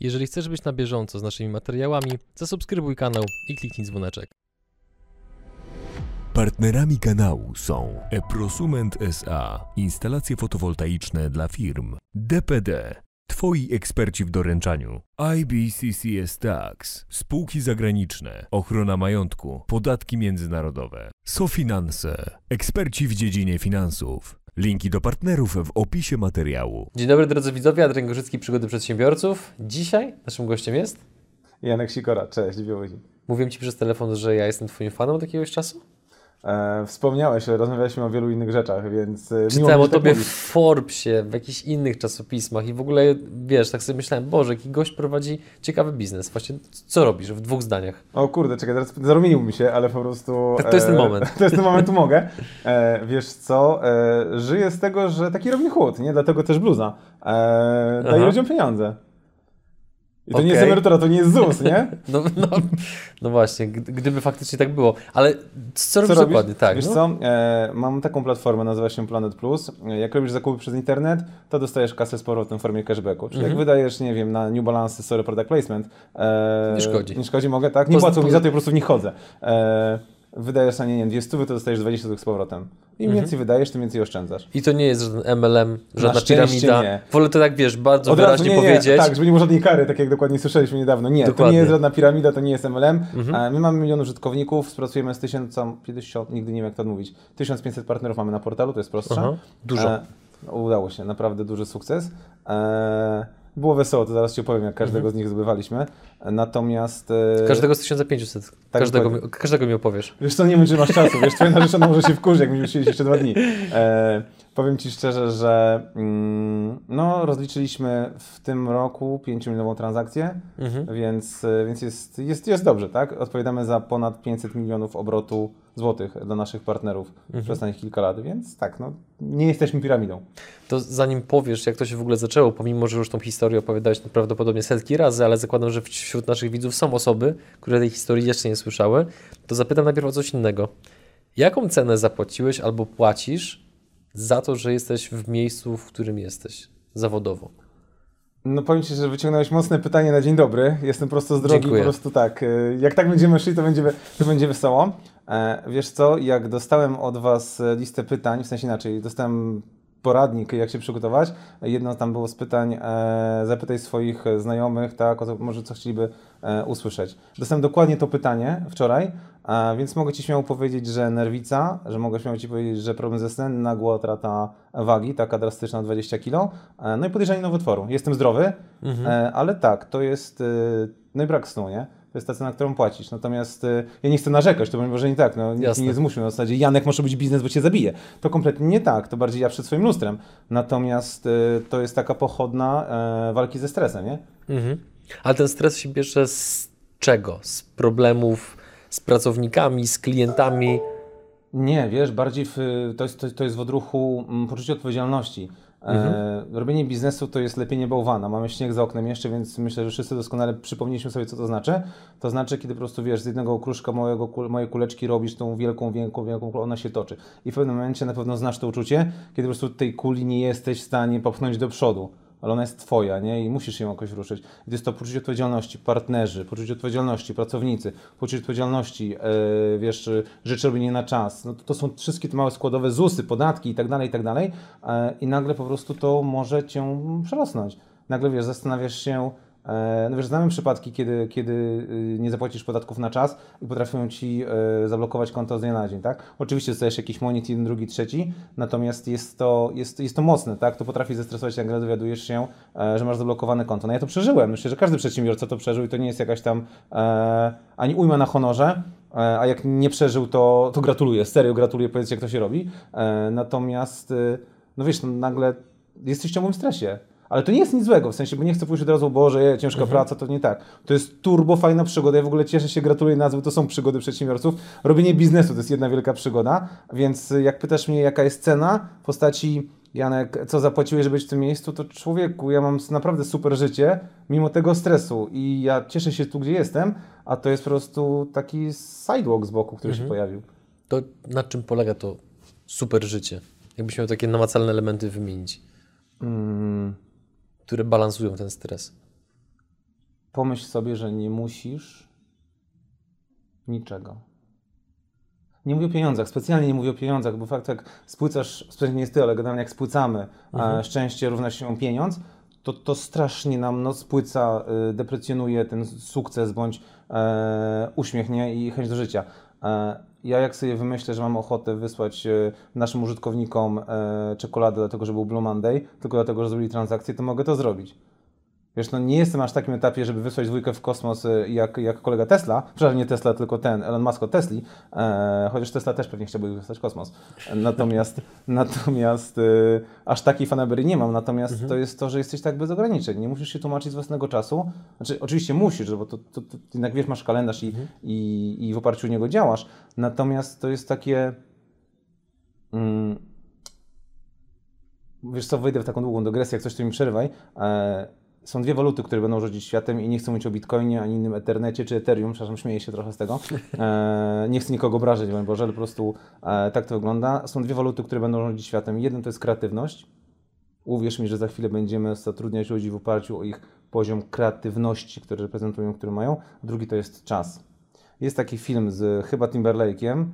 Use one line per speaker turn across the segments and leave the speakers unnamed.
Jeżeli chcesz być na bieżąco z naszymi materiałami, zasubskrybuj kanał i kliknij dzwoneczek.
Partnerami kanału są Eprosument SA, instalacje fotowoltaiczne dla firm, DPD, Twoi eksperci w doręczaniu, IBCCS Tax, spółki zagraniczne, ochrona majątku, podatki międzynarodowe, SoFinanse, eksperci w dziedzinie finansów. Linki do partnerów w opisie materiału.
Dzień dobry drodzy widzowie, Adrian Gorzycki, Przygody Przedsiębiorców. Dzisiaj naszym gościem jest...
Janek Sikora, cześć.
Mówiłem Ci przez telefon, że ja jestem Twoim fanem od jakiegoś czasu?
E, wspomniałeś, rozmawialiśmy o wielu innych rzeczach, więc... e,
Czytałem o
tak
Tobie w. Forbesie, w jakichś innych czasopismach i w ogóle, wiesz, tak sobie myślałem, Boże, jaki gość prowadzi ciekawy biznes. Właśnie, co robisz w dwóch zdaniach?
O kurde, czekaj, teraz zarumienił mi się, ale po prostu...
Tak, to jest ten moment.
To jest ten moment, tu mogę. E, wiesz co, e, żyję z tego, że taki Robin Hood, nie? Dlatego też bluza. E, daje ludziom pieniądze. I to nie jest emerytura, to nie jest ZUS, nie?
No, no, no właśnie, gdy- gdyby faktycznie tak było. Ale co robisz
Co robisz?
dokładnie? Tak,
Wiesz
no.
co, e, mam taką platformę, nazywa się Planet Plus. E, Jak robisz zakupy przez internet, to dostajesz kasę z powrotem w formie cashbacku. Czyli jak wydajesz, nie wiem, na New Balance, sorry, product placement. E,
Nie szkodzi.
Nie szkodzi, mogę, tak? Nie płacą mi za to, po prostu w nich chodzę. E, wydajesz na nie, nie wiem, 200, to dostajesz 20 zł z powrotem. Im więcej wydajesz, tym więcej oszczędzasz.
I to nie jest żaden MLM, żadna piramida.
nie.
Wolę to tak, wiesz, bardzo
Od
wyraźnie
nie, nie,
powiedzieć.
tak, żeby nie było żadnej kary, tak jak dokładnie słyszeliśmy niedawno. Nie, to
Dokładnie. Mhm.
nie jest żadna piramida, to nie jest MLM. E, My mamy milion użytkowników, współpracujemy z 1050, nigdy nie wiem jak to mówić, 1500 partnerów mamy na portalu, to jest prostsze.
Aha, dużo.
E, udało się, naprawdę duży sukces. E, było wesoło, to zaraz Ci opowiem, jak każdego z nich zdobywaliśmy. E, Natomiast... E,
Każdego z 1500. każdego, mi, każdego mi opowiesz.
Wiesz co, nie wiem, czy masz czasu, wiesz, twoja narzeczona może się wkurzy, jak będziemy siedzieć jeszcze dwa dni. E, powiem Ci szczerze, że mm, no, rozliczyliśmy w tym roku 5 milionową transakcję, więc, e, więc jest, jest, jest dobrze, tak? Odpowiadamy za ponad 500 milionów obrotu złotych dla naszych partnerów przez ostatnich kilka lat, więc tak, no, nie jesteśmy piramidą.
To zanim powiesz, jak to się w ogóle zaczęło, pomimo, że już tą historię opowiadałeś prawdopodobnie setki razy, ale zakładam, że wśród naszych widzów są osoby, które tej historii jeszcze nie słyszały, to zapytam najpierw o coś innego. Jaką cenę zapłaciłeś albo płacisz za to, że jesteś w miejscu, w którym jesteś zawodowo?
No powiem Ci, że wyciągnąłeś mocne pytanie na dzień dobry. Jestem prosto z drogi,
Dziękuję.
po prostu tak. y, Jak tak będziemy szli, to będzie, to będzie wesoło. E, Wiesz co, jak dostałem od Was e, listę pytań, w sensie inaczej, dostałem poradnik, jak się przygotować. Jedno tam było z pytań, e, zapytaj swoich e, znajomych, tak, o to może co chcieliby e, usłyszeć. Dostałem dokładnie to pytanie wczoraj, a więc mogę Ci śmiało powiedzieć, że nerwica, że mogę śmiało Ci powiedzieć, że problem ze snem, nagła utrata wagi, taka drastyczna 20 kg, e, no i podejrzenie nowotworu. Jestem zdrowy, e, ale tak, to jest, e, no i brak snu, nie? To jest ta cena, którą płacisz. Natomiast e, ja nie chcę narzekać, to może nie tak, no, nikt
Jasne.
nie zmusił na zasadzie Janek może być biznes, bo Cię zabije. To kompletnie nie tak, to bardziej ja przed swoim lustrem. Natomiast e, to jest taka pochodna e, walki ze stresem, nie?
Mhm. Ale ten stres się bierze z czego? Z problemów z pracownikami, z klientami?
Nie, wiesz, bardziej w, to, jest, to, to jest w odruchu mm, poczucie odpowiedzialności. E, robienie biznesu to jest lepienie bałwana. Mamy śnieg za oknem jeszcze, więc myślę, że wszyscy doskonale przypomnieliśmy sobie, co to znaczy. To znaczy, kiedy po prostu wiesz, z jednego okruszka małego, kul- mojej kuleczki robisz tą wielką, wielką, wielką, ona się toczy. I w pewnym momencie na pewno znasz to uczucie, kiedy po prostu tej kuli nie jesteś w stanie popchnąć do przodu. Ale ona jest twoja, nie? I musisz ją jakoś ruszyć. I to jest to poczucie odpowiedzialności, partnerzy, poczucie odpowiedzialności, pracownicy, poczucie odpowiedzialności, e, wiesz, rzeczy robienie na czas. No to, to są wszystkie te małe składowe ZUSy, podatki i tak dalej, i tak dalej. E, I nagle po prostu to może cię przerosnąć. Nagle, wiesz, zastanawiasz się, no wiesz, znamy przypadki, kiedy, kiedy y, nie zapłacisz podatków na czas i potrafią ci e, zablokować konto z dnia na dzień, tak? Oczywiście dostajesz jakiś monit, jeden, drugi, trzeci, natomiast jest to, jest, jest to mocne, tak? To potrafi zestresować, jak dowiadujesz się, e, że masz zablokowane konto. No ja to przeżyłem, myślę, że każdy przedsiębiorca to przeżył i to nie jest jakaś tam e, ani ujma na honorze, e, a jak nie przeżył, to, to gratuluję, serio gratuluję, powiedzcie, jak to się robi. E, natomiast, e, no wiesz, no, nagle jesteś w ciągłym stresie. Ale to nie jest nic złego, w sensie, bo nie chcę pójść od razu, Boże, je, ciężka praca, to nie tak. To jest turbo fajna przygoda, ja w ogóle cieszę się, gratuluję nazwy, to są przygody przedsiębiorców. Robienie biznesu to jest jedna wielka przygoda, więc y, jak pytasz mnie, jaka jest cena w postaci, Janek, co zapłaciłeś, żeby być w tym miejscu, to człowieku, ja mam naprawdę super życie, mimo tego stresu i ja cieszę się tu, gdzie jestem, a to jest po prostu taki sidewalk z boku, który się pojawił.
To na czym polega to super życie? Jakbyś miał takie namacalne elementy wymienić,
Mm.
Które balansują ten stres.
pomyśl sobie, że nie musisz niczego. Nie mówię o pieniądzach, specjalnie nie mówię o pieniądzach, bo fakt jak spłycasz, specjalnie nie jest ty, ale generalnie jak spłycamy, mhm. szczęście równa się pieniądz, to, to strasznie nam no, spłyca, y, deprecjonuje ten sukces bądź e, uśmiech nie? i chęć do życia. E, ja jak sobie wymyślę, że mam ochotę wysłać e, naszym użytkownikom e, czekoladę dlatego, że był Blue Monday, tylko dlatego, że zrobili transakcję, to mogę to zrobić. Wiesz, no nie jestem aż w takim etapie, żeby wysłać dwójkę w kosmos y, jak, jak kolega Tesla, przepraszam, nie Tesla, tylko ten, Elon Musk od Tesli, e, chociaż Tesla też pewnie chciałby wysłać kosmos. Natomiast, natomiast e, aż takiej fanabery nie mam, natomiast mhm. to jest to, że jesteś tak bez ograniczeń, nie musisz się tłumaczyć z własnego czasu, znaczy oczywiście musisz, bo to, to, to jednak wiesz, masz kalendarz i, mhm. i, i w oparciu o niego działasz, natomiast to jest takie... Mm, wiesz co, wejdę w taką długą dygresję, jak coś to mi przerywaj. E, są dwie waluty, które będą rządzić światem i nie chcę mówić o Bitcoinie, ani innym Ethernecie czy Ethereum, przepraszam, śmieję się trochę z tego. E, nie chcę nikogo obrażać, bo Boże, ale po prostu e, tak to wygląda. Są dwie waluty, które będą rządzić światem. Jeden to jest kreatywność. Uwierz mi, że za chwilę będziemy zatrudniać ludzi w oparciu o ich poziom kreatywności, który reprezentują, który mają. Drugi to jest czas. Jest taki film z chyba Timberlake'iem,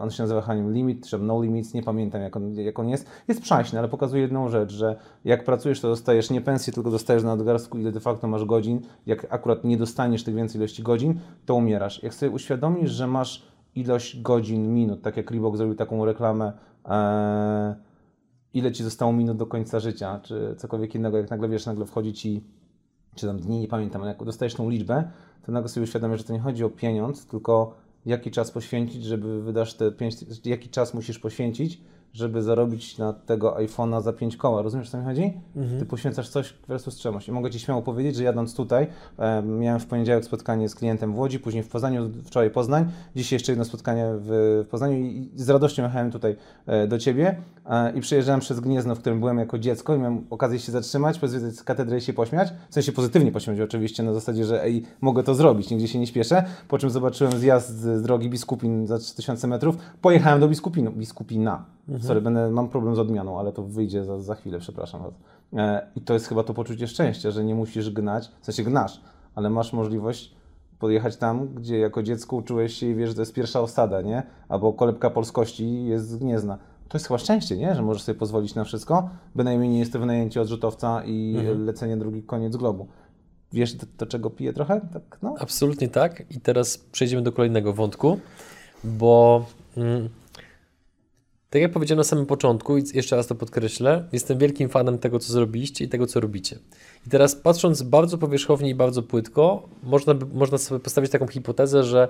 on się nazywa Hanim Limit, czy No Limits, nie pamiętam jak on, jak on jest. Jest przaśny, ale pokazuje jedną rzecz, że jak pracujesz, to dostajesz nie pensję, tylko dostajesz na nadgarstku, ile de facto masz godzin. Jak akurat nie dostaniesz tych więcej ilości godzin, to umierasz. Jak sobie uświadomisz, że masz ilość godzin, minut, tak jak Reebok zrobił taką reklamę, e, ile ci zostało minut do końca życia, czy cokolwiek innego, jak nagle wiesz, nagle wchodzi ci, czy tam dni, nie pamiętam, ale jak dostajesz tą liczbę, to nagle sobie uświadomisz, że to nie chodzi o pieniądz, tylko jaki czas poświęcić, żeby wydasz te 5, jaki czas musisz poświęcić, żeby zarobić na tego iPhone'a za 5 koła. Rozumiesz, o co mi chodzi? Mhm. Ty poświęcasz coś versus czemuś. I mogę Ci śmiało powiedzieć, że jadąc tutaj, e, miałem w poniedziałek spotkanie z klientem w Łodzi, później w Poznaniu, wczoraj Poznań, dzisiaj jeszcze jedno spotkanie w, w Poznaniu i z radością jechałem tutaj e, do Ciebie e, i przejeżdżałem przez Gniezno, w którym byłem jako dziecko i miałem okazję się zatrzymać, pozwiedzać katedrę i się pośmiać, w sensie pozytywnie pośmiać oczywiście, na zasadzie, że ej, mogę to zrobić, nigdzie się nie śpieszę, po czym zobaczyłem zjazd z drogi Biskupin za 3000 metrów, pojechałem do Biskupinu, Biskupina, Mhm. Sorry, będę, mam problem z odmianą, ale to wyjdzie za, za chwilę, przepraszam was. E, I to jest chyba to poczucie szczęścia, że nie musisz gnać, w sensie gnasz, ale masz możliwość podjechać tam, gdzie jako dziecko uczyłeś się i wiesz, że to jest pierwsza osada, nie? Albo kolebka polskości jest gniezna. To jest chyba szczęście, nie? Że możesz sobie pozwolić na wszystko, bynajmniej nie jest to wynajęcie odrzutowca i mhm. lecenie drugi koniec globu. Wiesz, do, do, czego piję trochę? Tak,
no? Absolutnie tak. I teraz przejdziemy do kolejnego wątku, bo... Mm, tak jak powiedziałem na samym początku, i jeszcze raz to podkreślę, jestem wielkim fanem tego, co zrobiliście i tego, co robicie. I teraz patrząc bardzo powierzchownie i bardzo płytko, można, można sobie postawić taką hipotezę, że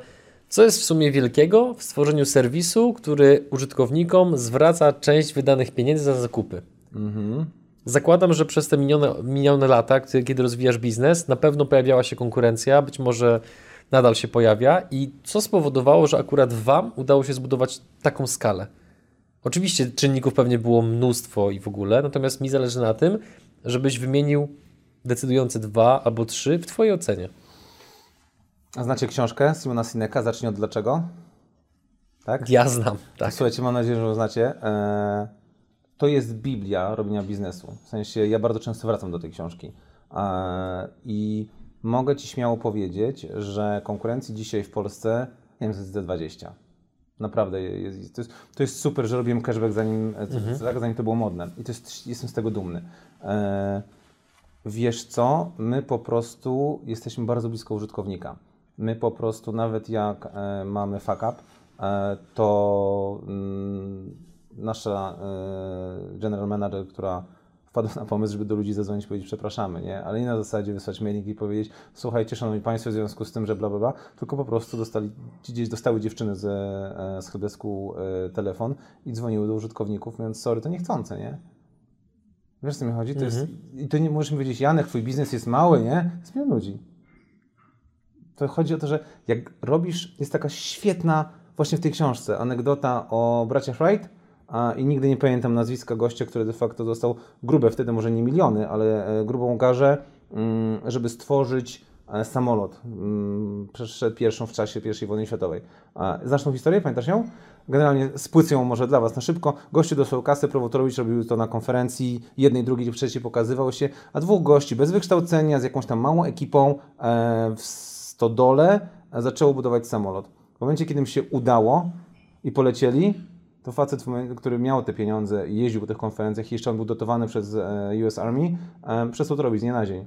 co jest w sumie wielkiego w stworzeniu serwisu, który użytkownikom zwraca część wydanych pieniędzy za zakupy. Mhm. Zakładam, że przez te minione, minione lata, kiedy rozwijasz biznes, na pewno pojawiała się konkurencja, być może nadal się pojawia. I co spowodowało, że akurat Wam udało się zbudować taką skalę? Oczywiście czynników pewnie było mnóstwo i w ogóle, natomiast mi zależy na tym, żebyś wymienił decydujące dwa albo trzy w Twojej ocenie.
A znacie książkę Simona Sineka? Zacznij od dlaczego?
Tak? Ja znam, tak.
Słuchajcie, mam nadzieję, że ją znacie. Eee, to jest Biblia robienia biznesu. W sensie, ja bardzo często wracam do tej książki. Eee, I mogę Ci śmiało powiedzieć, że konkurencji dzisiaj w Polsce, nie wiem, z 20 Naprawdę jest, to, jest, to jest super, że robiłem cashback zanim, mhm. zanim to było modne i to jest, jestem z tego dumny. E, wiesz co, my po prostu jesteśmy bardzo blisko użytkownika. My po prostu nawet jak e, mamy fuck up, e, to mm, nasza e, general manager, która wpadł na pomysł, żeby do ludzi zadzwonić i powiedzieć przepraszamy, nie? Ale nie na zasadzie wysłać mailing i powiedzieć słuchajcie, szanowni państwo, w związku z tym, że bla, bla, bla, tylko po prostu dostali, gdzieś dostały dziewczyny z, e, z helpdesku e, telefon i dzwoniły do użytkowników, mówiąc sorry, to niechcące, nie? Wiesz, co mi chodzi? To jest, mhm. I to nie możesz mi powiedzieć, Janek, twój biznes jest mały, nie? Jest milion ludzi. To chodzi o to, że jak robisz, jest taka świetna, właśnie w tej książce, anegdota o braciach Wright, a, i nigdy nie pamiętam nazwiska gościa, który de facto dostał grube, wtedy może nie miliony, ale e, grubą garzę, mm, żeby stworzyć e, samolot. Mm, Przeszedł pierwszą w czasie I wojny światowej. Znasz tą historię? Pamiętasz ją? Generalnie spłycę ją może dla Was na szybko. Gościu dostał kasę, Prowotorowicz robił to na konferencji, jednej, drugiej, trzeciej pokazywał się, a dwóch gości bez wykształcenia, z jakąś tam małą ekipą e, w stodole zaczęło budować samolot. W momencie, kiedy im się udało i polecieli, to facet, który miał te pieniądze i jeździł po tych konferencjach, i jeszcze on był dotowany przez e, US Army, przestał to robić z dnia na dzień.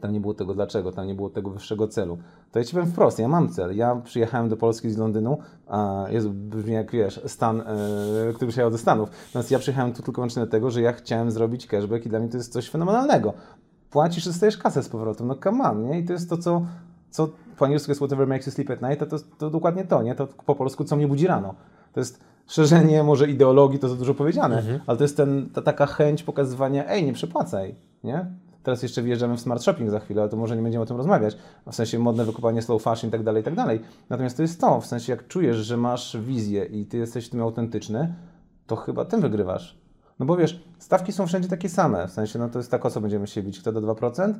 Tam nie było tego dlaczego, tam nie było tego wyższego celu. To ja ci powiem wprost, ja mam cel. Ja przyjechałem do Polski z Londynu, a Jezu, brzmi jak wiesz, stan, e, który przyjechał ze Stanów. Natomiast ja przyjechałem tu tylko wyłącznie dlatego, że ja chciałem zrobić cashback i dla mnie to jest coś fenomenalnego. Płacisz, dostajesz kasę z powrotem, no come on, nie? I to jest to, co, co po angielsku jest whatever makes you sleep at night, to, to, to dokładnie to, nie? To po polsku, co mnie budzi rano. To jest szerzenie może ideologii, to za dużo powiedziane, ale to jest ten, ta taka chęć pokazywania, ej, nie przepłacaj, nie? Teraz jeszcze wjeżdżamy w smart shopping za chwilę, ale to może nie będziemy o tym rozmawiać. W sensie modne wykupanie slow fashion i tak dalej, i tak dalej. Natomiast to jest to, w sensie jak czujesz, że masz wizję i ty jesteś w tym autentyczny, to chyba tym wygrywasz. No bo wiesz, stawki są wszędzie takie same, w sensie no to jest tak, o co będziemy się bić, kto do 2%,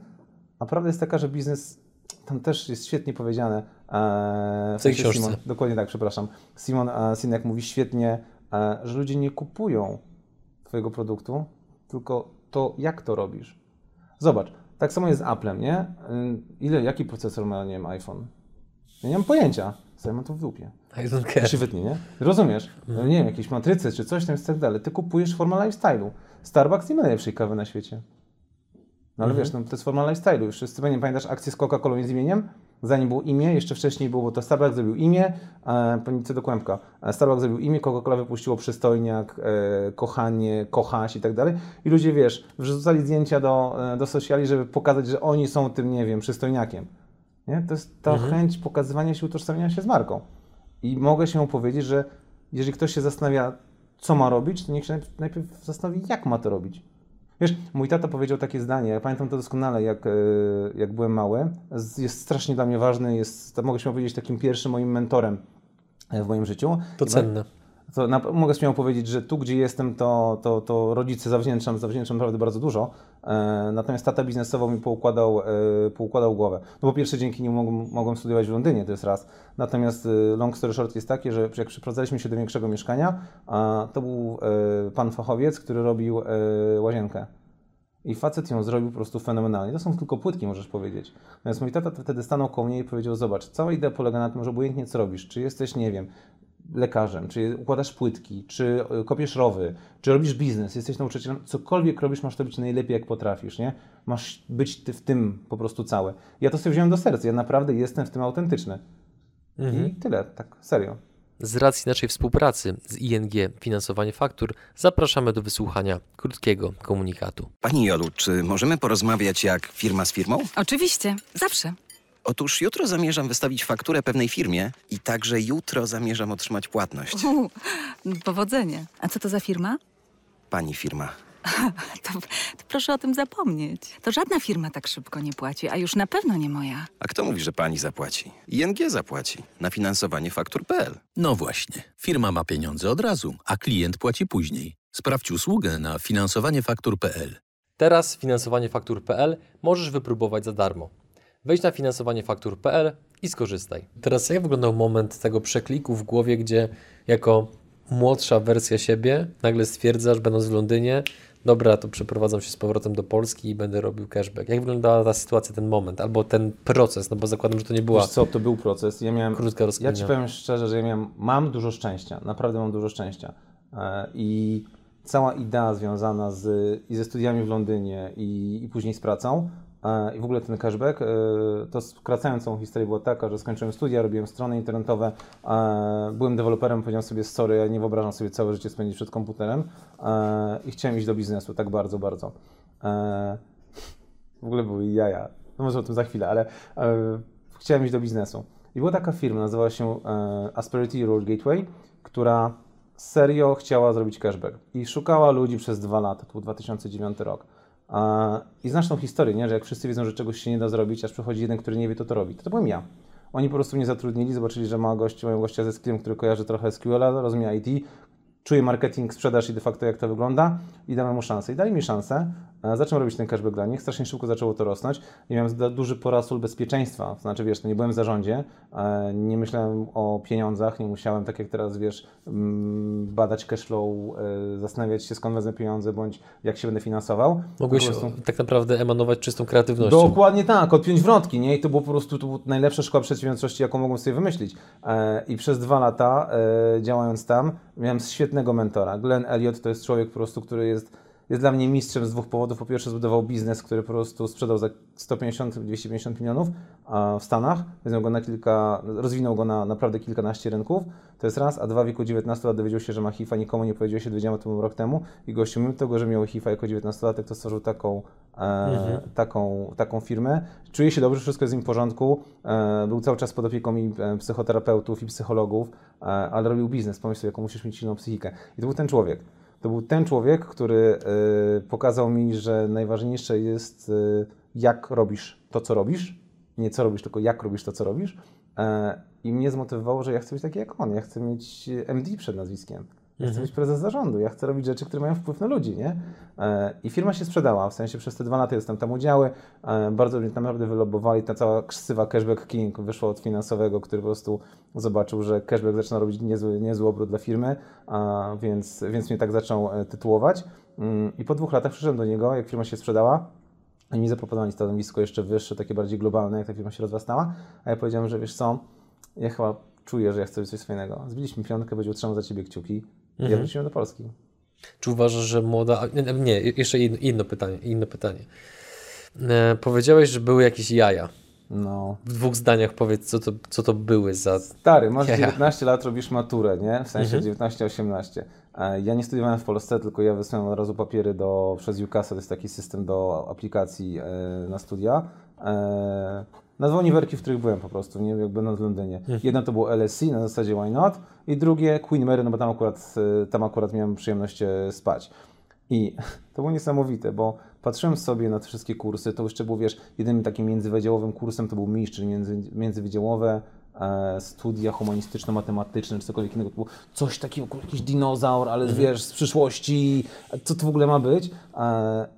a prawda jest taka, że biznes, tam też jest świetnie powiedziane, e, w
tej książce.
Simon, dokładnie tak, przepraszam, Simon e, Sinek mówi świetnie, e, że ludzie nie kupują twojego produktu, tylko to, jak to robisz. Zobacz, tak samo jest z Applem, nie? Ile, jaki procesor ma, nie wiem, iPhone? Ja nie mam pojęcia. Sobie mam to w dupie.
I don't care.
się wytnie, nie? Rozumiesz? No, nie wiem, jakieś matryce czy coś tam jest tak dalej. Ty kupujesz formę lifestyle'u. Starbucks nie ma najlepszej kawy na świecie. No ale wiesz, no, to jest forma lifestyle'u. Już wszyscy nie pamiętasz akcję z Coca-Colą i z imieniem? Zanim było imię, jeszcze wcześniej było, bo to Starbucks zrobił imię, e, panice do kłębka. E, Starbucks zrobił imię, Coca-Cola wypuściło przystojniak, e, kochanie, kochaś i tak dalej. I ludzie, wiesz, wrzucali zdjęcia do, e, do sociali, żeby pokazać, że oni są tym, nie wiem, przystojniakiem. Nie? To jest ta chęć pokazywania się, utożsamiania się z marką. I mogę się opowiedzieć, że jeżeli ktoś się zastanawia, co ma robić, to niech się najpierw zastanowi, jak ma to robić. Wiesz, mój tata powiedział takie zdanie, ja pamiętam to doskonale, jak, e, jak byłem mały. Jest strasznie dla mnie ważny, jest, mogę się powiedzieć, takim pierwszym moim mentorem e, w moim życiu.
To
I
cenne.
To na, mogę śmiało powiedzieć, że tu, gdzie jestem, to, to, to rodzice zawdzięczam, zawdzięczam naprawdę bardzo dużo. E, natomiast tata biznesowo mi poukładał, e, poukładał głowę. No po pierwsze, dzięki niemu mogłem, mogłem studiować w Londynie, to jest raz. Natomiast e, long story short jest takie, że jak przeprowadzaliśmy się do większego mieszkania, a to był e, pan fachowiec, który robił e, łazienkę. I facet ją zrobił po prostu fenomenalnie. To są tylko płytki, możesz powiedzieć. Natomiast mój tata wtedy stanął koło mnie i powiedział: Zobacz, cała idea polega na tym, że obojętnie co robisz, czy jesteś, nie wiem, lekarzem, czy układasz płytki, czy y, kopiesz rowy, czy robisz biznes, jesteś nauczycielem, cokolwiek robisz, masz to robić najlepiej, jak potrafisz, nie? Masz być ty w tym po prostu całe. Ja to sobie wziąłem do serca, ja naprawdę jestem w tym autentyczny. I tyle, tak serio.
Z racji naszej współpracy z ING Finansowanie Faktur zapraszamy do wysłuchania krótkiego komunikatu.
Pani Jolu, czy możemy porozmawiać jak firma z firmą?
Oczywiście, zawsze.
Otóż jutro zamierzam wystawić fakturę pewnej firmie i także jutro zamierzam otrzymać płatność.
U, powodzenie. A co to za firma?
Pani firma.
To, to proszę o tym zapomnieć. To żadna firma tak szybko nie płaci, a już na pewno nie moja.
A kto mówi, że pani zapłaci? ING zapłaci na finansowanie faktur.pl.
No właśnie, firma ma pieniądze od razu, a klient płaci później. Sprawdź usługę na finansowaniefaktur.pl.
Teraz finansowaniefaktur.pl możesz wypróbować za darmo. Wejdź na finansowaniefaktur.pl i skorzystaj. Teraz jak wyglądał moment tego przekliku w głowie, gdzie jako młodsza wersja siebie nagle stwierdzasz, będąc w Londynie, dobra, to przeprowadzam się z powrotem do Polski i będę robił cashback. Jak wyglądała ta sytuacja, ten moment, albo ten proces, no bo zakładam, że to nie była
Wiesz co, to był proces. Ja miałem,
krótka
Ja
rozkmina.
Ci powiem szczerze, że ja miałem, mam dużo szczęścia, naprawdę mam dużo szczęścia. E, I cała idea związana z, i ze studiami w Londynie i, i później z pracą i w ogóle ten cashback, e, to skracając historię była taka, że skończyłem studia, robiłem strony internetowe, byłem deweloperem, powiedziałem sobie sorry, ja nie wyobrażam sobie całe życie spędzić przed komputerem i chciałem iść do biznesu, tak bardzo, bardzo. E, w ogóle były jaja. No może o tym za chwilę, ale e, chciałem iść do biznesu. I była taka firma, nazywała się Asperity Road Gateway, która serio chciała zrobić cashback i szukała ludzi przez dwa lata, to był 2009 rok. I znasz tą historię, nie? że jak wszyscy wiedzą, że czegoś się nie da zrobić, aż przychodzi jeden, który nie wie, to to robi. To, to byłem ja. Oni po prostu mnie zatrudnili, zobaczyli, że ma gości, mają gościa ze skillem, który kojarzy trochę SQL-a, rozumie IT, czuję marketing, sprzedaż i de facto jak to wygląda i damy mu szansę. I dali mi szansę, e, zacząłem robić ten cashback dla nich, strasznie szybko zaczęło to rosnąć i miałem duży porasól bezpieczeństwa, to znaczy wiesz, to nie byłem w zarządzie, e, nie myślałem o pieniądzach, nie musiałem tak jak teraz wiesz, mm, badać cashflow, e, zastanawiać się skąd wezmę pieniądze bądź jak się będę finansował.
Mogłeś
prostu-
tak naprawdę emanować czystą kreatywnością.
Dokładnie tak, odpiąć wrotki, nie? I to było po prostu to najlepsza szkoła przedsiębiorczości, jaką mogłem sobie wymyślić. I przez dwa lata działając tam, miałem świetnego mentora. Glenn Elliott to jest człowiek po prostu, który jest, jest dla mnie mistrzem z dwóch powodów. Po pierwsze zbudował biznes, który po prostu sprzedał za 150-250 milionów a w Stanach, rozwinął go na kilka, rozwinął go na naprawdę kilkanaście rynków. To jest raz, a dwa w wieku 19 lat dowiedział się, że ma HIV, nikomu nie powiedział się, dowiedziałem o tym rok temu i gościu mimo tego, że miał HIV jako 19-latek, to stworzył taką, e, taką, taką firmę. Czuje się dobrze, wszystko jest z nim w porządku. E, był cały czas pod opieką i e, psychoterapeutów i psychologów, e, ale robił biznes. Pomyśl sobie, jaką musisz mieć silną psychikę. I to był ten człowiek. To był ten człowiek, który e, pokazał mi, że najważniejsze jest, e, jak robisz to, co robisz. Nie co robisz, tylko jak robisz to, co robisz. E, I mnie zmotywowało, że ja chcę być taki jak on. Ja chcę mieć MD przed nazwiskiem. Ja chcę być prezes zarządu, ja chcę robić rzeczy, które mają wpływ na ludzi, nie? E, I firma się sprzedała, w sensie przez te dwa lata jestem tam udziały, e, bardzo mnie naprawdę wylobowali, ta cała ksywa Cashback King wyszła od finansowego, który po prostu zobaczył, że cashback zaczyna robić niezły, niezły obrót dla firmy, więc, więc mnie tak zaczął e, tytułować. Mm, I po dwóch latach przyszedłem do niego, jak firma się sprzedała, oni mi zaproponowali stanowisko jeszcze wyższe, takie bardziej globalne, jak ta firma się rozrastała, a ja powiedziałem, że wiesz co, ja chyba czuję, że ja chcę coś swojego. Zbiliśmy piątkę, będzie trzymał za ciebie kciuki. I ja wróciłem do Polski.
Czy uważasz, że młoda. Nie, jeszcze inno, inne pytanie. Inne pytanie. E, powiedziałeś, że były jakieś jaja.
No.
W dwóch zdaniach powiedz, co to, co to były za.
Stary, masz
Ja.
19 lat, robisz maturę, nie? W sensie
Mhm.
19-18. E, Ja nie studiowałem w Polsce, tylko ja wysłałem od razu papiery do, przez UCASA, to jest taki system do aplikacji e, na studia. Na dwa uniwerki, w których byłem po prostu, nie jak będąc w Londynie.
Mhm.
Jedno to było LSE na zasadzie why not i drugie Queen Mary, no bo tam akurat, e, tam akurat miałem przyjemność e, spać. I to było niesamowite, bo patrzyłem sobie na te wszystkie kursy, to jeszcze było, wiesz, jedynym takim międzywydziałowym kursem to był MISZ, czyli między, międzywydziałowe studia humanistyczno-matematyczne, czy cokolwiek innego. Było coś takiego, jakiś dinozaur, ale wiesz, z przyszłości, co to w ogóle ma być? E,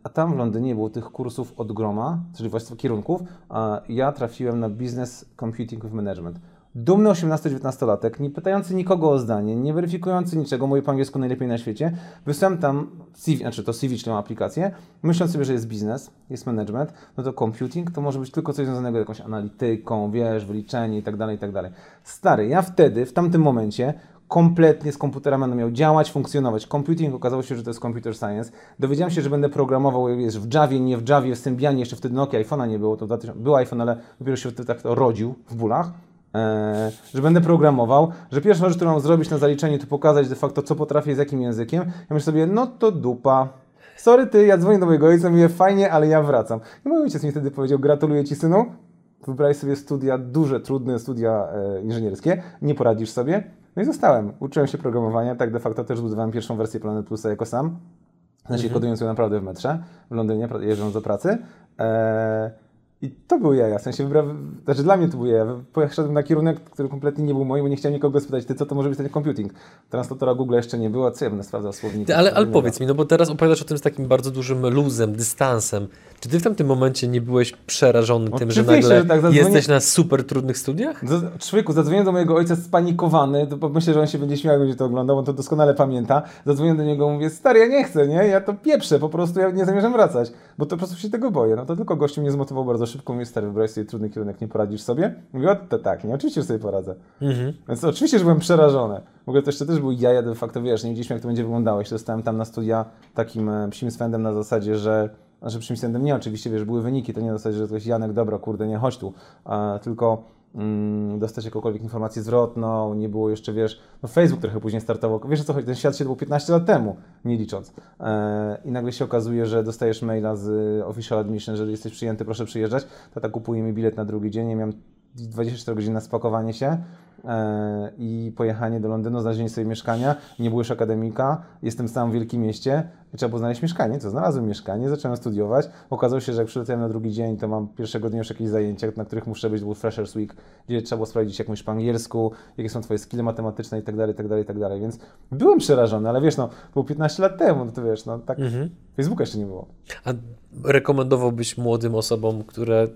a tam w Londynie było tych kursów od groma, czyli właściwie kierunków. A ja trafiłem na Business Computing with Management. Dumny 18-19-latek, nie pytający nikogo o zdanie, nie weryfikujący niczego, mówię po angielsku najlepiej na świecie. Wysłałem tam CV, znaczy to CV, czyli aplikację, myśląc sobie, że jest biznes, jest management, no to computing to może być tylko coś związanego z jakąś analityką, wiesz, wyliczenie i tak dalej, i tak dalej. Stary, ja wtedy, w tamtym momencie, kompletnie z komputerem będę miał działać, funkcjonować. Computing okazało się, że to jest computer science. Dowiedziałem się, że będę programował wiesz, w Javie, nie w Javie, w Symbianie, jeszcze wtedy Nokia, iPhone'a nie było, to 2000, był iPhone, ale dopiero się wtedy tak to rodził w bólach. Eee, że będę programował, że pierwsza rzecz, którą mam zrobić na zaliczeniu, to pokazać de facto, co potrafię z jakim językiem. Ja myślę sobie, no to dupa. Sorry ty, ja dzwonię do mojego ojca, mówię, fajnie, ale ja wracam. I mój ojciec mi wtedy powiedział, gratuluję ci synu, wybrałeś sobie studia, duże, trudne studia e, inżynierskie, nie poradzisz sobie. No i zostałem. Uczyłem się programowania, tak de facto też budowałem pierwszą wersję Planet Plusa jako sam. W sensie kodując ją naprawdę w metrze, w Londynie, jeżdżąc do pracy. E, I to były jaja, w sensie wybrałem, znaczy dla mnie to były jaja. Poszedłem na kierunek, który kompletnie nie był mój, bo nie chciałem nikogo spytać, ty co to może być ten computing? Translatora Google jeszcze nie było, co ja będę sprawdzał słownik?
Ty, ale, ale powiedz mi, no bo teraz opowiadasz o tym z takim bardzo dużym luzem, dystansem. Czy ty w tamtym momencie nie byłeś przerażony tym, że nagle
że tak, zadzwonię-
jesteś na super trudnych studiach?
Z- Człowieku, zadzwoniłem do mojego ojca spanikowany, bo myślę, że on się będzie śmiał, jak będzie to oglądał, on to doskonale pamięta. Zadzwoniłem do niego, mówię, stary, ja nie chcę, nie? Ja to pieprzę, po prostu ja nie zamierzam wracać, bo to po prostu się tego boję. No to tylko gościu mnie zmotywował bardzo szybko, mówię, stary, wybrałeś sobie trudny kierunek, nie poradzisz sobie? Mówię, to tak, nie, oczywiście, że sobie poradzę. Więc oczywiście, że byłem przerażony. W ogóle to jeszcze też był jaja, de facto, wiesz, nie wiedzieliśmy, jak to będzie wyglądało. Ja się dostałem tam na studia takim e, psim swędem na zasadzie, że znaczy psim swędem nie, oczywiście, wiesz, były wyniki, to nie zasadzie, że ktoś Janek, dobra, kurde, nie, chodź tu, a, tylko mm, dostać jakąkolwiek informację zwrotną, nie było jeszcze, wiesz, no Facebook trochę później startował, wiesz co chodzi, ten świat się to było 15 lat temu, nie licząc. E, I nagle się okazuje, że dostajesz maila z Official Admission, że jesteś przyjęty, proszę przyjeżdżać, tata kupuje mi bilet na drugi dzień, ja miałem 24 godziny na spakowanie się. e, i pojechanie do Londynu, znalezienie sobie mieszkania. Nie już akademika, jestem sam w wielkim mieście i trzeba było znaleźć mieszkanie. Co, znalazłem mieszkanie, zacząłem studiować. Okazało się, że jak przyleciałem na drugi dzień, to mam pierwszego dnia już jakieś zajęcia, na których muszę być, był Freshers Week, gdzie trzeba było sprawdzić jakąś po angielsku, jakie są twoje skille matematyczne i tak dalej, tak dalej, tak dalej. Więc byłem przerażony, ale wiesz, no, było 15 lat temu, no to wiesz, no tak, Facebooka jeszcze nie było.
A rekomendowałbyś młodym osobom, które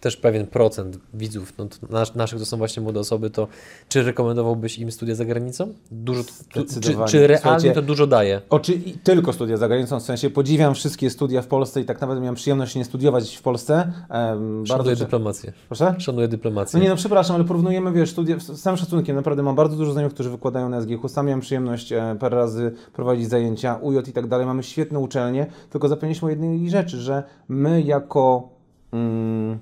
też pewien procent widzów, no to nas, naszych to są właśnie młode osoby, to czy rekomendowałbyś im studia za granicą? Dużo, tu, czy, czy realnie to dużo daje?
Oczy, tylko studia za granicą, w sensie podziwiam wszystkie studia w Polsce i tak naprawdę miałem przyjemność nie studiować w Polsce. Um,
Szanuję
cze-
dyplomację.
Proszę?
Szanuję dyplomację.
No nie, no przepraszam, ale porównujemy, wiesz, studia, z całym szacunkiem, naprawdę mam bardzo dużo znajomych, którzy wykładają na SGH, sam miałem przyjemność e, parę razy prowadzić zajęcia, UJ i tak dalej, mamy świetne uczelnie, tylko zapomnieliśmy o jednej rzeczy, że my jako... Mm,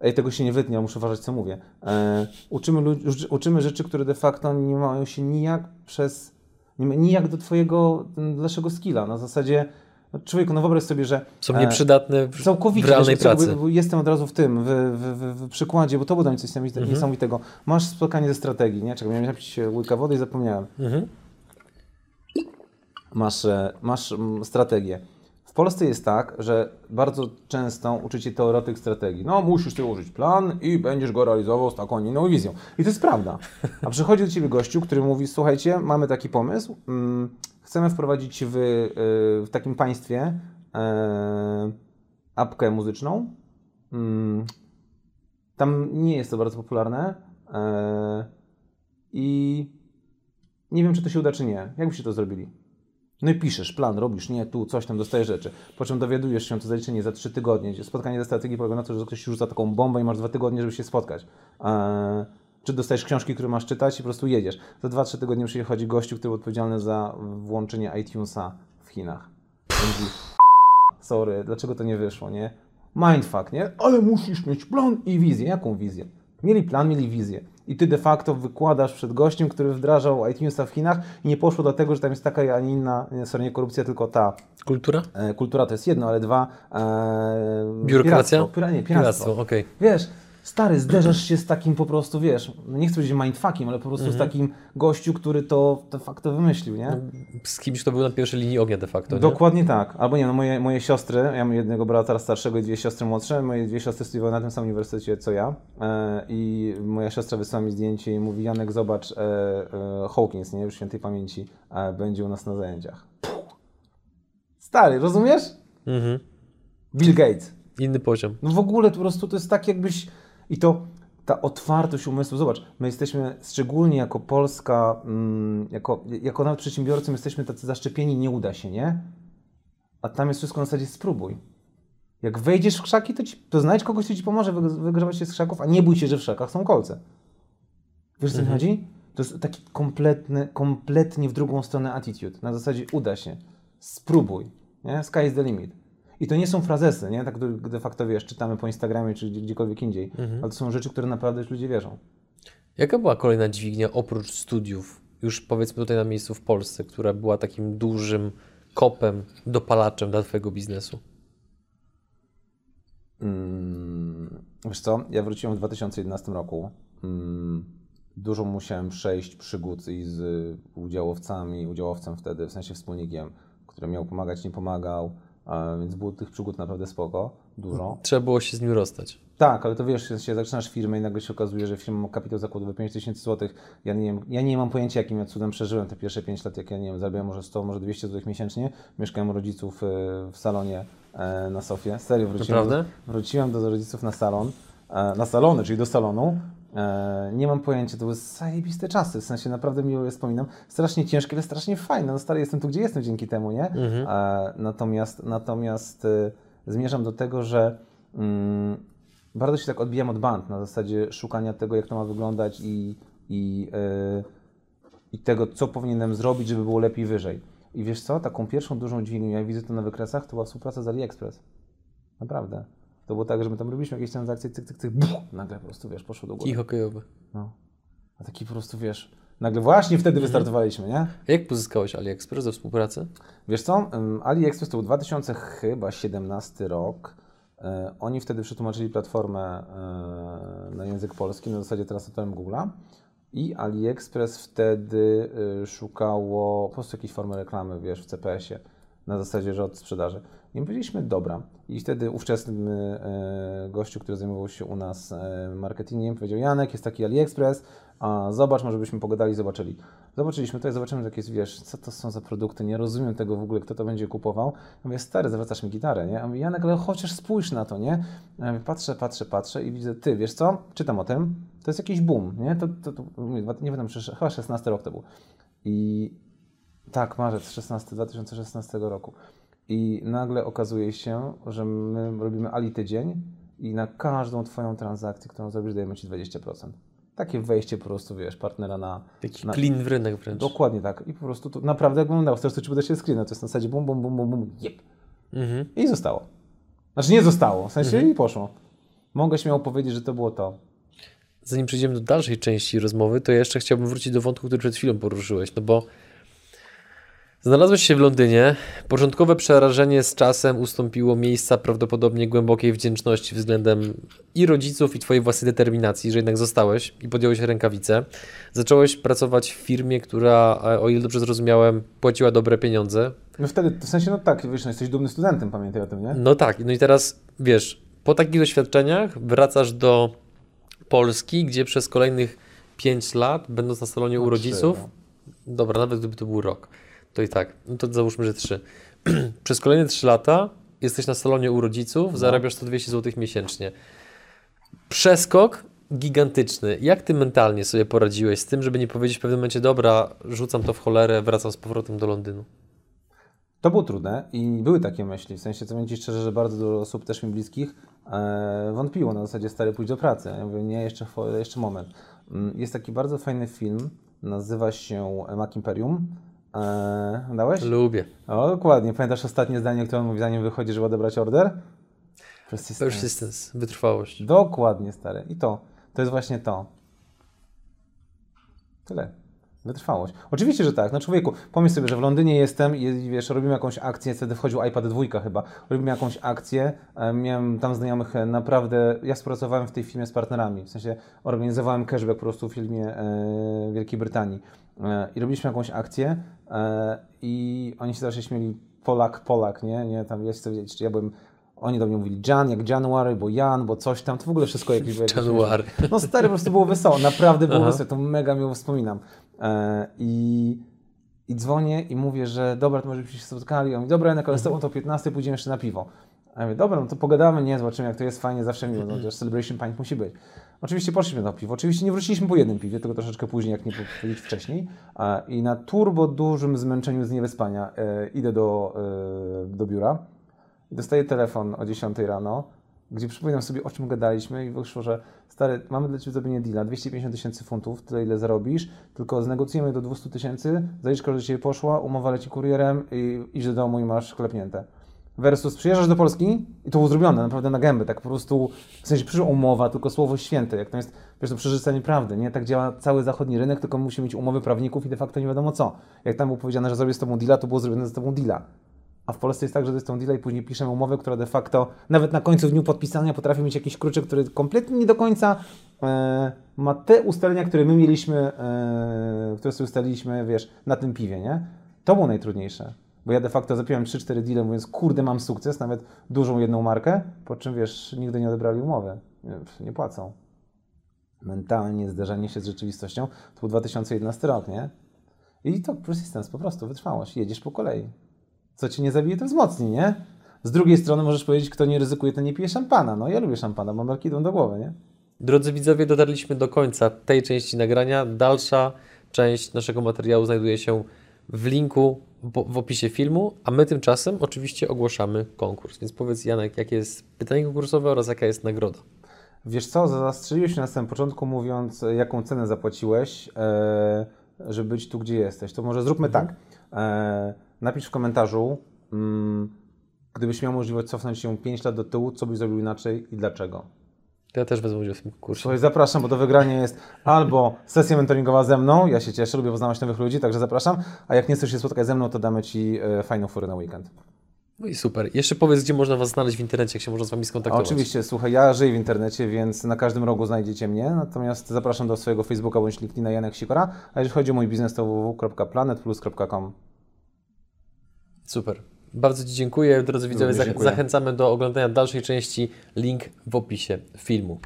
Ej, tego się nie wytnie, muszę uważać, co mówię. E, uczymy, ludzi, uczymy rzeczy, które de facto nie mają się nijak przez... Nie, nijak do twojego, m, dalszego skilla. Na zasadzie, no, człowieku, no wyobraź sobie, że...
Są
e,
nieprzydatne w,
Całkowicie.
w realnej pracy.
Jestem od razu w tym, w, w, w, przykładzie, bo to było mnie coś
Mhm.
niesamowitego. Masz spotkanie ze strategii, nie? Czekaj, miałem napić łyka wody i zapomniałem.
Mhm.
Masz, e, masz mm, strategię. Polsce jest tak, że bardzo często uczycie teoretyk strategii. No, musisz ty użyć plan i będziesz go realizował z taką inną wizją. I to jest prawda. A przychodzi do ciebie gościu, który mówi: Słuchajcie, mamy taki pomysł, mm, chcemy wprowadzić w, y, w takim państwie e, apkę muzyczną. Mm, tam nie jest to bardzo popularne. E, I nie wiem, czy to się uda, czy nie. Jak byście to zrobili? No i piszesz plan, robisz, nie, tu coś tam, dostajesz rzeczy. Po czym dowiadujesz się to zaliczenie za trzy tygodnie. Spotkanie ze strategii polega na to, że ktoś rzuca taką bombę i masz dwa tygodnie, żeby się spotkać. Eee, czy dostajesz książki, które masz czytać i po prostu jedziesz. Za dwa, trzy tygodnie przychodzi gościu, który był odpowiedzialny za włączenie iTunesa w Chinach. Mówi, sorry, dlaczego to nie wyszło, nie? Mindfuck, nie? Ale musisz mieć plan i wizję. Jaką wizję? Mieli plan, mieli wizję. I ty de facto wykładasz przed gościem, który wdrażał iTunesa w Chinach i nie poszło dlatego, że tam jest taka, a nie inna, sorry, nie korupcja, tylko ta
Kultura?
e, kultura to jest jedno, ale dwa e,
Biurokracja?
Piractwo, Pira, nie, piractwo.
Piractwo, okej.
Wiesz, stary, zderzasz się z takim po prostu, wiesz, nie chcę powiedzieć mindfuckiem, ale po prostu z takim gościu, który to de facto wymyślił, nie?
Z kimś, kto był na pierwszej linii ognia de facto, nie?
Dokładnie tak. Albo nie, no moje, moje siostry, ja mam jednego brata starszego i dwie siostry młodsze, moje dwie siostry studiowały na tym samym uniwersytecie co ja e, i moja siostra wysłała mi zdjęcie i mówi, Janek zobacz, e, e, Hawkins, nie, już świętej pamięci, będzie u nas na zajęciach. Puh. Stary, rozumiesz?
Mhm.
Bill Gates.
Inny poziom.
No w ogóle po prostu to jest tak jakbyś... I to ta otwartość umysłu, zobacz, my jesteśmy szczególnie jako Polska, mm, jako, jako nawet przedsiębiorcy, my jesteśmy tacy zaszczepieni, nie uda się, nie? A tam jest wszystko na zasadzie spróbuj. Jak wejdziesz w krzaki, to, ci, to znajdź kogoś, kto ci pomoże wyg- wygrywać się z krzaków, a nie bój się, że w krzakach są kolce. Wiesz, co mi chodzi? To jest taki kompletny, kompletnie w drugą stronę attitude. Na zasadzie uda się. Spróbuj. Nie? Sky is the limit. I to nie są frazesy, nie? Tak de facto wiesz, czytamy po Instagramie czy gdzie- gdziekolwiek indziej. Ale to są rzeczy, które naprawdę już ludzie wierzą.
Jaka była kolejna dźwignia oprócz studiów, już powiedzmy tutaj na miejscu w Polsce, która była takim dużym kopem, dopalaczem dla Twojego biznesu?
Mm, wiesz co, ja wróciłem w 2011 roku. Mm, dużo musiałem przejść przygód i z udziałowcami, udziałowcem wtedy, w sensie wspólnikiem, który miał pomagać, nie pomagał, więc było tych przygód naprawdę spoko, dużo.
Trzeba było się z nim rozstać.
Tak, ale to wiesz, się zaczynasz firmę i nagle się okazuje, że firma ma kapitał zakładowy 5000 zł. Ja nie, wiem, ja nie mam pojęcia, jakim ja cudem przeżyłem te pierwsze 5 lat, jak ja nie wiem, zarabiałem może 100, może 200 zł miesięcznie. Mieszkałem u rodziców e, w salonie e, na Sofie. Serio, wróciłem, do,
Naprawdę?
wróciłem do rodziców na salon, e, na salony, czyli do salonu. E, nie mam pojęcia, to były zajebiste czasy, w sensie naprawdę miło je wspominam. Strasznie ciężkie, ale strasznie fajne. No stary, jestem tu, gdzie jestem dzięki temu, nie?
Mhm.
E, natomiast natomiast e, zmierzam do tego, że mm, bardzo się tak odbijam od band na zasadzie szukania tego, jak to ma wyglądać i, i, e, i tego, co powinienem zrobić, żeby było lepiej wyżej. I wiesz co, taką pierwszą dużą dźwignią, jak widzę to na wykresach, to była współpraca z AliExpress. Naprawdę. To było tak, że my tam robiliśmy jakieś transakcje, cyk, cyk, cyk, buch, nagle po prostu, wiesz, poszło do góry.
I hokejowy.
No. A taki po prostu, wiesz, nagle właśnie wtedy wystartowaliśmy, nie?
A jak pozyskałeś AliExpress do współpracy?
Wiesz co, AliExpress to był 2017 rok. E, Oni wtedy przetłumaczyli platformę na język polski, na zasadzie translatorem Google'a. I AliExpress wtedy y, szukało po prostu jakiejś formy reklamy, wiesz, w CPS-ie, na zasadzie, że od sprzedaży. I my powiedzieliśmy, dobra. I wtedy ówczesny e, gościu, który zajmował się u nas e, marketingiem, powiedział, Janek, jest taki AliExpress, a zobacz, może byśmy pogadali, zobaczyli. Zobaczyliśmy to i zobaczymy, że jakieś, wiesz, co to są za produkty, nie rozumiem tego w ogóle, kto to będzie kupował. Ja mówię, stary, zawracasz mi gitarę, nie? Ja mówię, Janek, ale chociaż spójrz na to, nie? Ja mówię, patrzę, patrzę, patrzę i widzę, ty, wiesz co, czytam o tym, to jest jakiś boom, nie? To, to, to nie wiem, chyba 16 rok to był. I tak, marzec 16, 2016 roku. I nagle okazuje się, że my robimy Ali tydzień i na każdą Twoją transakcję, którą zrobisz, dajemy Ci 20%. Takie wejście po prostu, wiesz, partnera na...
Taki
na,
klin w rynek wręcz.
Dokładnie tak. I po prostu to naprawdę jak wyglądało. Teraz to czy się screena, to jest na zasadzie bum, bum, bum, bum, bum, jep.
Mhm.
I zostało. Znaczy nie zostało, w sensie i poszło. Mogę śmiało powiedzieć, że to było to.
Zanim przejdziemy do dalszej części rozmowy, to jeszcze chciałbym wrócić do wątku, który przed chwilą poruszyłeś, no bo Znalazłeś się w Londynie. Początkowe przerażenie z czasem ustąpiło miejsca prawdopodobnie głębokiej wdzięczności względem i rodziców, i Twojej własnej determinacji, że jednak zostałeś i podjąłeś rękawice. Zacząłeś pracować w firmie, która, e, o ile dobrze zrozumiałem, płaciła dobre pieniądze.
No wtedy, w sensie, no tak, wiesz, no jesteś dumny studentem, pamiętaj o tym, nie?
No tak, no i teraz wiesz, po takich doświadczeniach wracasz do Polski, gdzie przez kolejnych 5 lat, będąc na salonie
No,
u
trzy,
rodziców,
no.
dobra, nawet gdyby to był rok, to i tak, no to załóżmy, że 3. przez kolejne 3 lata jesteś na salonie u rodziców,
No.
zarabiasz 1200 zł miesięcznie. Przeskok gigantyczny. Jak ty mentalnie sobie poradziłeś z tym, żeby nie powiedzieć w pewnym momencie, dobra, rzucam to w cholerę, wracam z powrotem do Londynu?
To było trudne i były takie myśli, w sensie, co Ci szczerze, że bardzo dużo osób też mi bliskich e, wątpiło na zasadzie stary pójdź do pracy. Ja mówię, nie, jeszcze, jeszcze moment. Mm, Jest taki bardzo fajny film, nazywa się Mac Imperium. E, dałeś?
Lubię.
O, dokładnie. Pamiętasz ostatnie zdanie, które on mówi, zanim wychodzi, żeby odebrać order? Persistence.
Persistence, wytrwałość.
Dokładnie, stary. I to. To jest właśnie to. Tyle. Wytrwałość. Oczywiście, że tak. No człowieku, pomyśl sobie, że w Londynie jestem i wiesz, robimy jakąś akcję, wtedy wchodził iPad 2 chyba, robimy jakąś akcję, e, miałem tam znajomych e, naprawdę, ja współpracowałem w tej firmie z partnerami, w sensie organizowałem cashback po prostu w filmie e, Wielkiej Brytanii i robiliśmy jakąś akcję i oni się zawsze śmieli Polak, Polak, nie? nie tam, ja chcę wiedzieć, czy ja byłem oni do mnie mówili Jan, jak January, bo Jan, bo coś tam, to w ogóle wszystko jakieś
January.
no stary, po prostu było wesoło, naprawdę było
Aha.
wesoło, to mega miło wspominam. E, i, I dzwonię i mówię, że dobra, to może byśmy się spotkali. On mówi, dobra, Janek, ale z tobą to o 15 pójdziemy jeszcze na piwo. A ja mówię, dobra, no to pogadamy, nie, zobaczymy jak to jest, fajnie, zawsze miło, no chociaż Celebration Pint musi być. Oczywiście poszliśmy na piwo, oczywiście nie wróciliśmy po jednym piwie, tylko troszeczkę później, jak nie powiedzieć wcześniej. I na turbo dużym zmęczeniu z niewyspania e, idę do, e, do biura. Dostaję telefon o 10 rano, gdzie przypominam sobie, o czym gadaliśmy i wyszło, że stary, mamy dla Ciebie zrobienie deala, 250 tysięcy funtów, tyle ile zarobisz, tylko znegocjujemy do 200 tysięcy, zaliczka, że Ciebie poszła, umowa leci kurierem i idź do domu i masz klepnięte. Versus przyjeżdżasz do Polski i to było zrobione naprawdę na gębę, tak po prostu, w sensie przyszła umowa, tylko słowo święte, jak to jest, wiesz, to przerzucanie prawdy, nie? Tak działa cały zachodni rynek, tylko musi mieć umowy prawników i de facto nie wiadomo co. Jak tam było powiedziane, że zrobię z Tobą deala, to było zrobione z Tobą deala. A w Polsce jest tak, że to jest tą deal i później piszemy umowę, która de facto nawet na końcu w dniu podpisania potrafi mieć jakiś kruczek, który kompletnie nie do końca e, ma te ustalenia, które my mieliśmy, e, które sobie ustaliliśmy, wiesz, na tym piwie, nie? To było najtrudniejsze. Bo ja de facto zapiąłem 3-4 deale, mówiąc, kurde, mam sukces, nawet dużą jedną markę, po czym, wiesz, nigdy nie odebrali umowy. Nie, nie płacą. Mentalnie zderzenie się z rzeczywistością. To był 2011 rok, nie? I to persistence, po prostu, wytrwałość. Jedziesz po kolei co cię nie zabije, to wzmocni, nie? Z drugiej strony możesz powiedzieć, kto nie ryzykuje, to nie pije szampana. No ja lubię szampana, mam marki idą do głowy, nie?
Drodzy widzowie, dotarliśmy do końca tej części nagrania. Dalsza część naszego materiału znajduje się w linku w opisie filmu, a my tymczasem oczywiście ogłaszamy konkurs. Więc powiedz Janek, jakie jest pytanie konkursowe oraz jaka jest nagroda.
Wiesz co, zastrzeliłeś się na samym początku mówiąc, e, jaką cenę zapłaciłeś, e, żeby być tu, gdzie jesteś. To może zróbmy tak. Napisz w komentarzu, mm, gdybyś miał możliwość cofnąć się 5 lat do tyłu, co byś zrobił inaczej i dlaczego?
Ja też wezmę udział w tym kursie.
Słuchaj, zapraszam, bo do wygrania jest albo sesja mentoringowa ze mną, ja się cieszę, lubię poznawać nowych ludzi, także zapraszam, a jak nie chcesz się spotkać ze mną, to damy Ci e, fajną furę na weekend.
No i super. Jeszcze powiedz, gdzie można Was znaleźć w internecie, jak się można z Wami skontaktować.
Oczywiście, słuchaj, ja żyję w internecie, więc na każdym rogu znajdziecie mnie, natomiast zapraszam do swojego Facebooka bądź LinkedIna Janek Sikora, a jeżeli chodzi o mój biznes, to www.planetplus.com.
Super. Bardzo Ci dziękuję. Drodzy widzowie, zachęcamy do oglądania dalszej części. Link w opisie filmu.